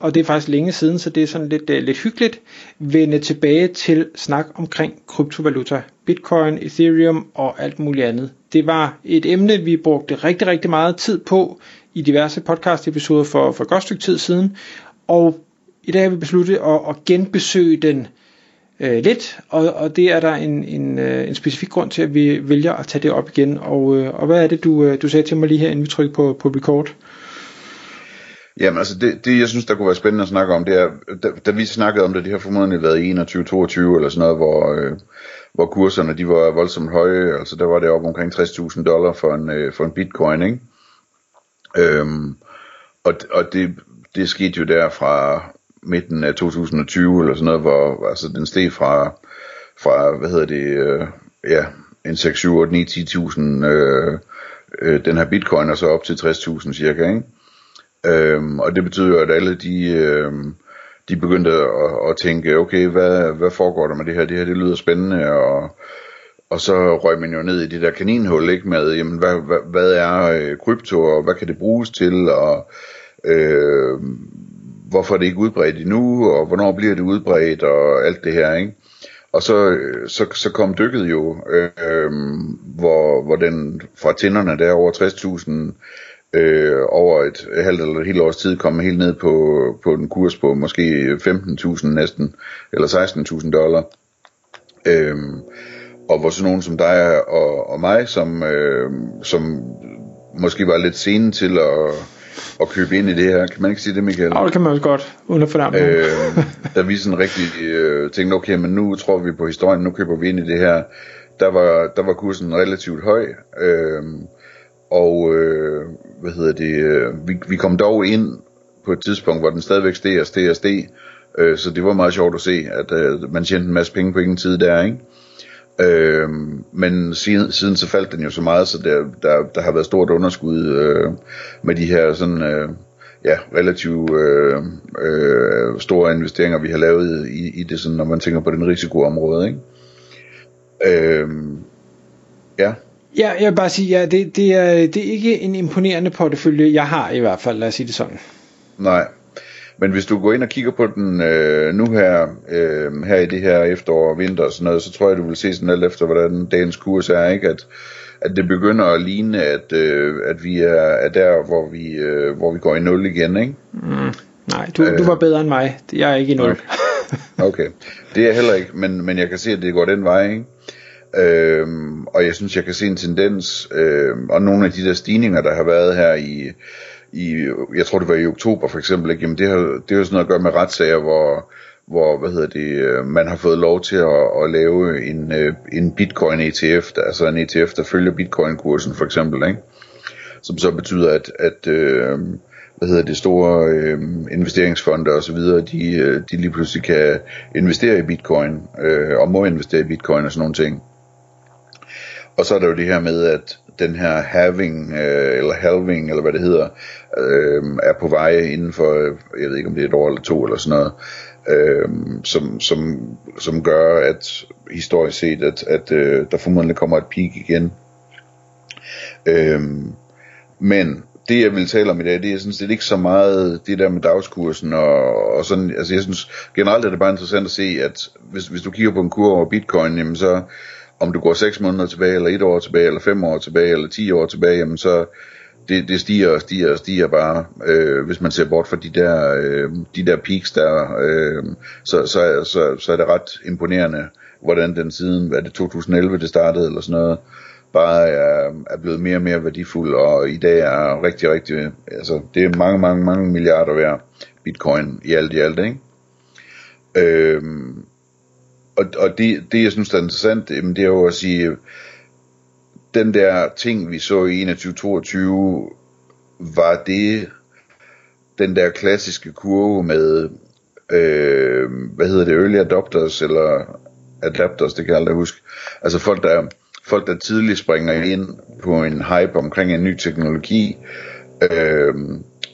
og det er faktisk længe siden, så det er sådan lidt, øh, lidt hyggeligt, vende tilbage til snak omkring kryptovaluta, bitcoin, ethereum og alt muligt andet. Det var et emne, vi brugte rigtig, rigtig meget tid på i diverse podcast episoder for, for et godt stykke tid siden, og i dag har vi besluttet at, at genbesøge den øh, lidt, og, og det er der en, en, øh, en specifik grund til, at vi vælger at tage det op igen. Og, øh, og hvad er det, du, øh, du sagde til mig lige her, inden vi trykker på, på record? Jamen altså, det, det jeg synes, der kunne være spændende at snakke om, det er, da, da vi snakkede om det, det har formodentlig været i 21-22 eller sådan noget, hvor, øh, hvor kurserne de var voldsomt høje, altså der var det op omkring 60.000 dollar for en, øh, for en bitcoin, ikke? Øhm, og og det, det skete jo der fra midten af 2020 eller sådan noget, hvor altså, den steg fra, fra hvad hedder det, øh, ja, en 6, 7, 8, 9, 10.000 øh, øh, den her bitcoin, og så op til 60.000 cirka, ikke? Øhm, og det betyder at alle de, øhm, de begyndte at, at tænke, okay, hvad, hvad foregår der med det her? Det her, det lyder spændende, og, og så røg man jo ned i det der kaninhul, ikke, med, jamen, hvad, hvad, hvad er øh, krypto, og hvad kan det bruges til, og øh, hvorfor er det ikke udbredt endnu, og hvornår bliver det udbredt, og alt det her, ikke? Og så, så, så kom dykket jo, øh, hvor, hvor den fra tænderne der over 60.000 øh, over et halvt eller et helt års tid komme helt ned på, på en kurs på måske 15.000 næsten, eller 16.000 dollar. Øh, og hvor sådan nogen som dig og, og mig, som, øh, som måske var lidt sene til at, at købe ind i det her. Kan man ikke sige det, Michael? Ja, det kan man også godt, uden at fornemme øh, Da vi sådan rigtig øh, tænkte, okay, men nu tror vi på historien, nu køber vi ind i det her. Der var, der var kursen relativt høj. Øh, og øh, hvad hedder det, øh, vi, vi kom dog ind på et tidspunkt, hvor den stadigvæk steg og steg og steg, øh, så det var meget sjovt at se, at øh, man tjente en masse penge på ingen tid der, ikke? Øh, men siden, siden så faldt den jo så meget, så der, der, der har været stort underskud øh, med de her sådan, øh, ja, relativt øh, øh, store investeringer, vi har lavet i, i det, sådan, når man tænker på den risikoområde, ikke? Øh, ja. Ja, jeg vil bare sige, ja, det, det, er, det er ikke en imponerende portefølje, jeg har i hvert fald, lad os sige det sådan. Nej, men hvis du går ind og kigger på den øh, nu her, øh, her i det her efterår og vinter og sådan noget, så tror jeg, du vil se sådan alt efter, hvordan dagens kurs er, ikke? At, at det begynder at ligne, at, øh, at vi er, er der, hvor vi, øh, hvor vi går i nul igen, ikke? Mm, nej, du, øh, du var bedre end mig. Jeg er ikke i nul. Okay. okay, det er jeg heller ikke, men, men jeg kan se, at det går den vej, ikke? Øhm, og jeg synes, jeg kan se en tendens, øhm, og nogle af de der stigninger, der har været her i, i jeg tror det var i oktober for eksempel, ikke? Jamen det, har, det har jo sådan noget at gøre med retssager, hvor, hvor hvad hedder det, øh, man har fået lov til at, at lave en, øh, en bitcoin ETF, der, altså en ETF, der følger bitcoin-kursen for eksempel, ikke? som så betyder, at, at øh, hvad hedder det, store øh, investeringsfonde og så videre, de, øh, de lige pludselig kan investere i bitcoin, øh, og må investere i bitcoin og sådan nogle ting. Og så er der jo det her med, at den her having, øh, eller halving, eller hvad det hedder, øh, er på vej inden for, øh, jeg ved ikke om det er et år eller to eller sådan noget, øh, som, som, som gør, at historisk set, at, at øh, der formodentlig kommer et peak igen. Øh, men det jeg vil tale om i dag, det er sådan set ikke så meget det der med dagskursen og, og sådan, altså jeg synes generelt er det bare interessant at se, at hvis, hvis du kigger på en kurve over bitcoin, jamen så om du går 6 måneder tilbage, eller 1 år tilbage, eller 5 år tilbage, eller 10 år tilbage, jamen så det, det stiger og stiger og stiger bare, øh, hvis man ser bort fra de der, øh, de der peaks der, øh, så, så, så, så er det ret imponerende, hvordan den siden, hvad det 2011 det startede, eller sådan noget, bare er, er blevet mere og mere værdifuld, og i dag er rigtig, rigtig, altså det er mange, mange, mange milliarder værd, bitcoin i alt i alt, ikke? Øh, og, og det, det, jeg synes er interessant, jamen, det er jo at sige, den der ting, vi så i 21-22, var det den der klassiske kurve med øh, hvad hedder det, early adopters, eller adapters, det kan jeg aldrig huske. Altså folk, der, folk, der tidligt springer ind på en hype omkring en ny teknologi, øh,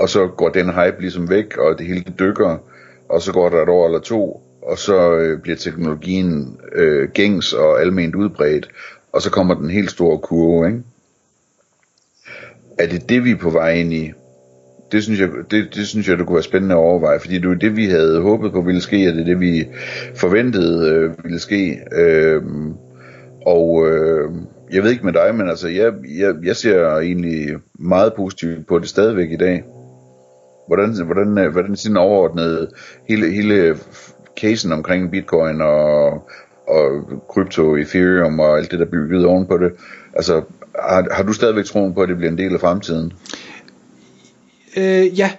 og så går den hype ligesom væk, og det hele dykker, og så går der et år eller to, og så øh, bliver teknologien øh, gængs og alment udbredt, og så kommer den helt store kurve, ikke? Er det det, vi er på vej ind i? Det synes jeg, det, det synes jeg, det kunne være spændende at overveje, fordi det var det, vi havde håbet på ville ske, og det er det, vi forventede øh, ville ske. Øh, og øh, jeg ved ikke med dig, men altså, jeg, jeg, jeg ser egentlig meget positivt på det stadigvæk i dag. Hvordan, hvordan, øh, hvordan hvordan sin overordnede hele, hele casen omkring bitcoin og, og krypto, ethereum og alt det, der er bygget ovenpå det. Altså, har, har du stadigvæk troen på, at det bliver en del af fremtiden? Øh, ja,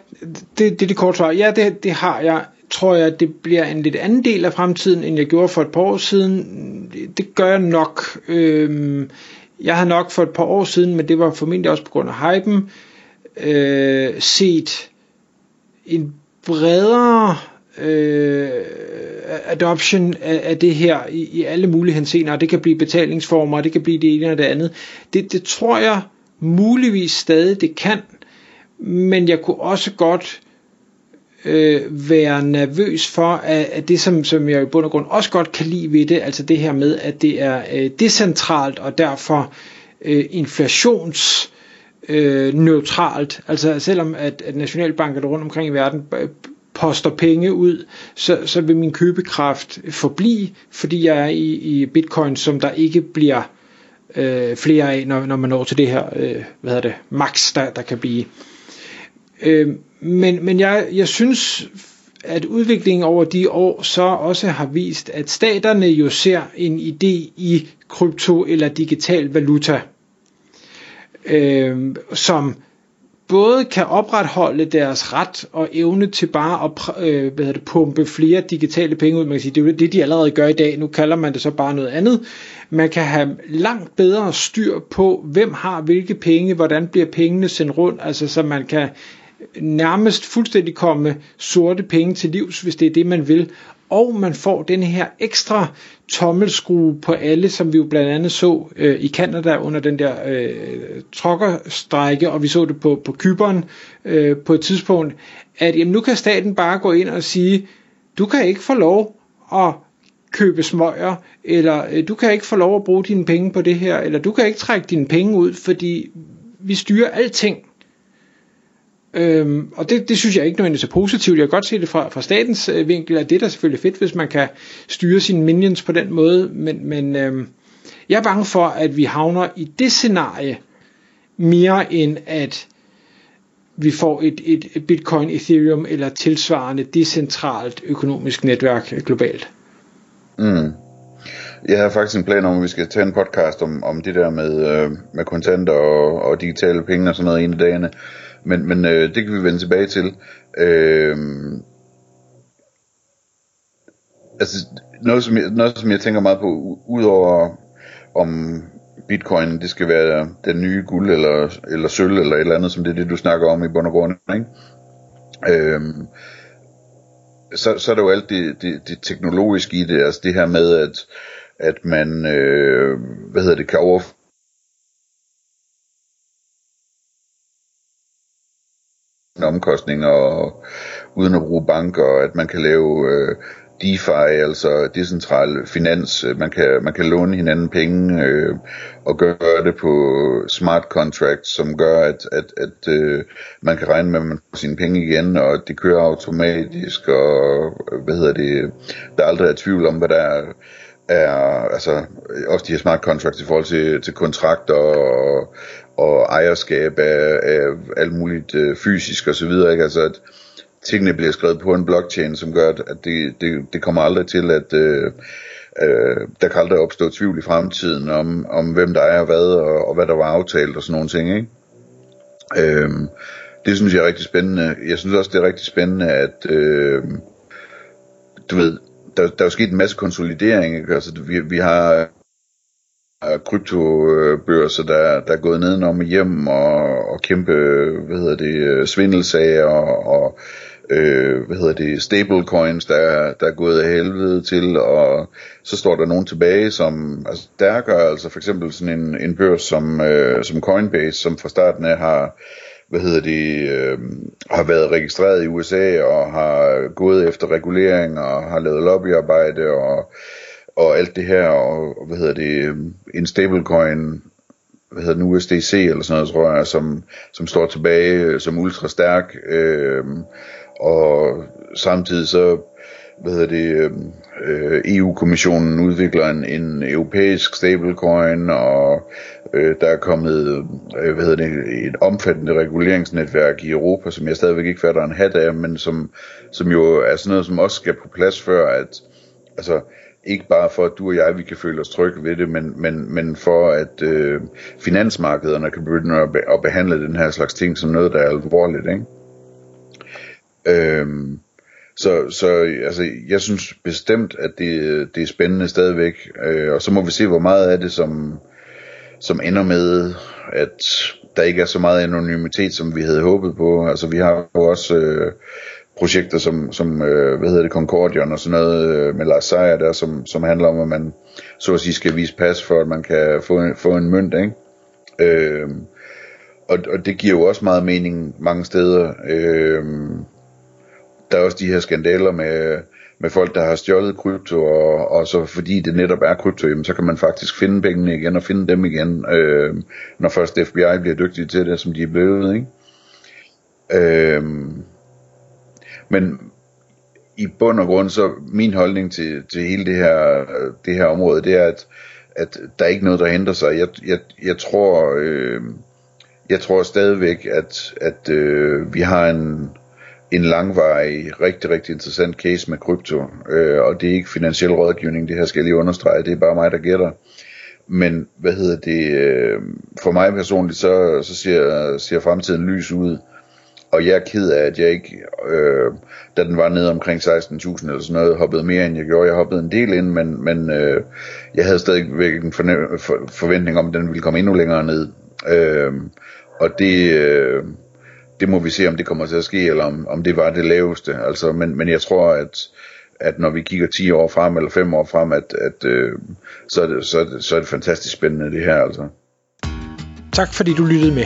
det, det er det korte svar. Ja, det, det har jeg. Tror jeg, at det bliver en lidt anden del af fremtiden, end jeg gjorde for et par år siden. Det, det gør jeg nok. Øh, jeg har nok for et par år siden, men det var formentlig også på grund af hypen, øh, set en bredere øh, adoption af, af det her i, i alle mulige henseender, det kan blive betalingsformer, det kan blive det ene og det andet. Det, det tror jeg muligvis stadig det kan, men jeg kunne også godt øh, være nervøs for, at, at det som, som jeg i bund og grund også godt kan lide ved det, altså det her med, at det er øh, decentralt og derfor øh, inflations øh, neutralt. Altså selvom at, at nationalbanker rundt omkring i verden poster penge ud, så, så vil min købekraft forblive, fordi jeg er i, i bitcoin, som der ikke bliver øh, flere af, når, når man når til det her, øh, hvad hedder det, max, der, der kan blive. Øh, men men jeg, jeg synes, at udviklingen over de år så også har vist, at staterne jo ser en idé i krypto eller digital valuta, øh, som både kan opretholde deres ret og evne til bare at øh, hvad det, pumpe flere digitale penge ud. Man kan sige, det er jo det, de allerede gør i dag. Nu kalder man det så bare noget andet. Man kan have langt bedre styr på, hvem har hvilke penge, hvordan bliver pengene sendt rundt, altså så man kan nærmest fuldstændig komme sorte penge til livs, hvis det er det, man vil. Og man får den her ekstra tommelskrue på alle, som vi jo blandt andet så øh, i Kanada under den der øh, trokkerstrække, og vi så det på, på Kyberen øh, på et tidspunkt, at jamen, nu kan staten bare gå ind og sige, du kan ikke få lov at købe smøger, eller øh, du kan ikke få lov at bruge dine penge på det her, eller du kan ikke trække dine penge ud, fordi vi styrer alting Øhm, og det, det synes jeg ikke nødvendigvis er positivt. Jeg kan godt se det fra, fra statens øh, vinkel, at det er da selvfølgelig fedt, hvis man kan styre sine minions på den måde, men, men øhm, jeg er bange for, at vi havner i det scenarie mere end at vi får et, et Bitcoin, Ethereum eller tilsvarende decentralt økonomisk netværk øh, globalt. Mm. Jeg har faktisk en plan om, at vi skal tage en podcast om, om det der med, øh, med kontanter og, og digitale penge og sådan noget en af dagene. Men, men øh, det kan vi vende tilbage til. Øh, altså, noget som, jeg, noget, som jeg tænker meget på, udover om bitcoin, det skal være den nye guld, eller, eller sølv, eller et eller andet, som det er det, du snakker om i bund og grund, ikke? Øhm, så, så er der jo alt det, det, det teknologiske i det, altså det her med, at, at man, øh, hvad hedder det, kan overføre omkostninger og, uden at bruge banker, at man kan lave øh, DeFi, altså decentral finans. Man kan, man kan låne hinanden penge øh, og gøre det på smart contracts, som gør, at, at, at øh, man kan regne med, at man får sine penge igen, og det kører automatisk, og hvad hedder det, der aldrig er tvivl om, hvad der er, er altså også de her smart contracts i forhold til, til kontrakter og, og ejerskab af, af alt muligt øh, fysisk og så videre, ikke? Altså at tingene bliver skrevet på en blockchain, som gør, at det, det, det kommer aldrig til, at øh, øh, der kan aldrig opstå tvivl i fremtiden om, om hvem der er hvad, og, og hvad der var aftalt og sådan nogle ting, ikke? Øh, det synes jeg er rigtig spændende. Jeg synes også, det er rigtig spændende, at øh, du ved, der, der er sket en masse konsolidering, ikke? Altså, vi, vi har kryptobørser, der, der er gået nedenom hjem og, og kæmpe, hvad hedder det, øh, svindelsager og, og øh, hvad hedder det, stablecoins, der, der er gået af helvede til, og så står der nogen tilbage, som altså, der gør altså for eksempel sådan en, en børs som, øh, som Coinbase, som fra starten af har hvad hedder det, øh, har været registreret i USA og har gået efter regulering og har lavet lobbyarbejde og, og alt det her, og hvad hedder det, øhm, en stablecoin, hvad hedder den, USDC eller sådan noget, tror jeg, som, som står tilbage øh, som ultra stærk, øh, og samtidig så hvad hedder det, øhm, øh, EU-kommissionen udvikler en, en europæisk stablecoin, og øh, der er kommet øh, hvad hedder det, et omfattende reguleringsnetværk i Europa, som jeg stadigvæk ikke fatter en hat af, men som, som jo er sådan noget, som også skal på plads før, at altså, ikke bare for, at du og jeg vi kan føle os trygge ved det, men, men, men for at øh, finansmarkederne kan begynde at, be, at behandle den her slags ting som noget, der er alvorligt. Ikke? Øhm, så, så altså, jeg synes bestemt, at det, det er spændende stadigvæk, øh, og så må vi se, hvor meget af det, som, som ender med, at der ikke er så meget anonymitet, som vi havde håbet på. Altså vi har jo også øh, projekter som, som øh, hvad hedder det, Concordion og sådan noget øh, med Lars Seier der, som, som handler om, at man så at sige skal vise pas for, at man kan få en, få en mønt, ikke? Øh, og, og det giver jo også meget mening mange steder. Øh, der er også de her skandaler med, med folk, der har stjålet krypto, og, og så fordi det netop er krypto, jamen, så kan man faktisk finde pengene igen og finde dem igen, øh, når først FBI bliver dygtige til det, som de er blevet. Ikke? Øh, men i bund og grund, så min holdning til, til hele det her, det her område, det er, at, at der er ikke noget, der henter sig. Jeg, jeg, jeg tror... Øh, jeg tror stadigvæk, at, at øh, vi har en, en langvarig, rigtig, rigtig interessant case med krypto, øh, og det er ikke finansiel rådgivning, det her skal jeg lige understrege, det er bare mig, der gætter. Men, hvad hedder det, øh, for mig personligt, så, så ser, ser fremtiden lys ud, og jeg er ked af, at jeg ikke, øh, da den var nede omkring 16.000 eller sådan noget, hoppede mere end jeg gjorde. Jeg hoppede en del ind, men, men øh, jeg havde stadigvæk en forventning om, at den ville komme endnu længere ned. Øh, og det, øh, det må vi se, om det kommer til at ske, eller om, om det var det laveste. Altså, men, men jeg tror, at, at når vi kigger 10 år frem, eller 5 år frem, at, at øh, så, er det, så, er det, så er det fantastisk spændende det her. Altså. Tak fordi du lyttede med.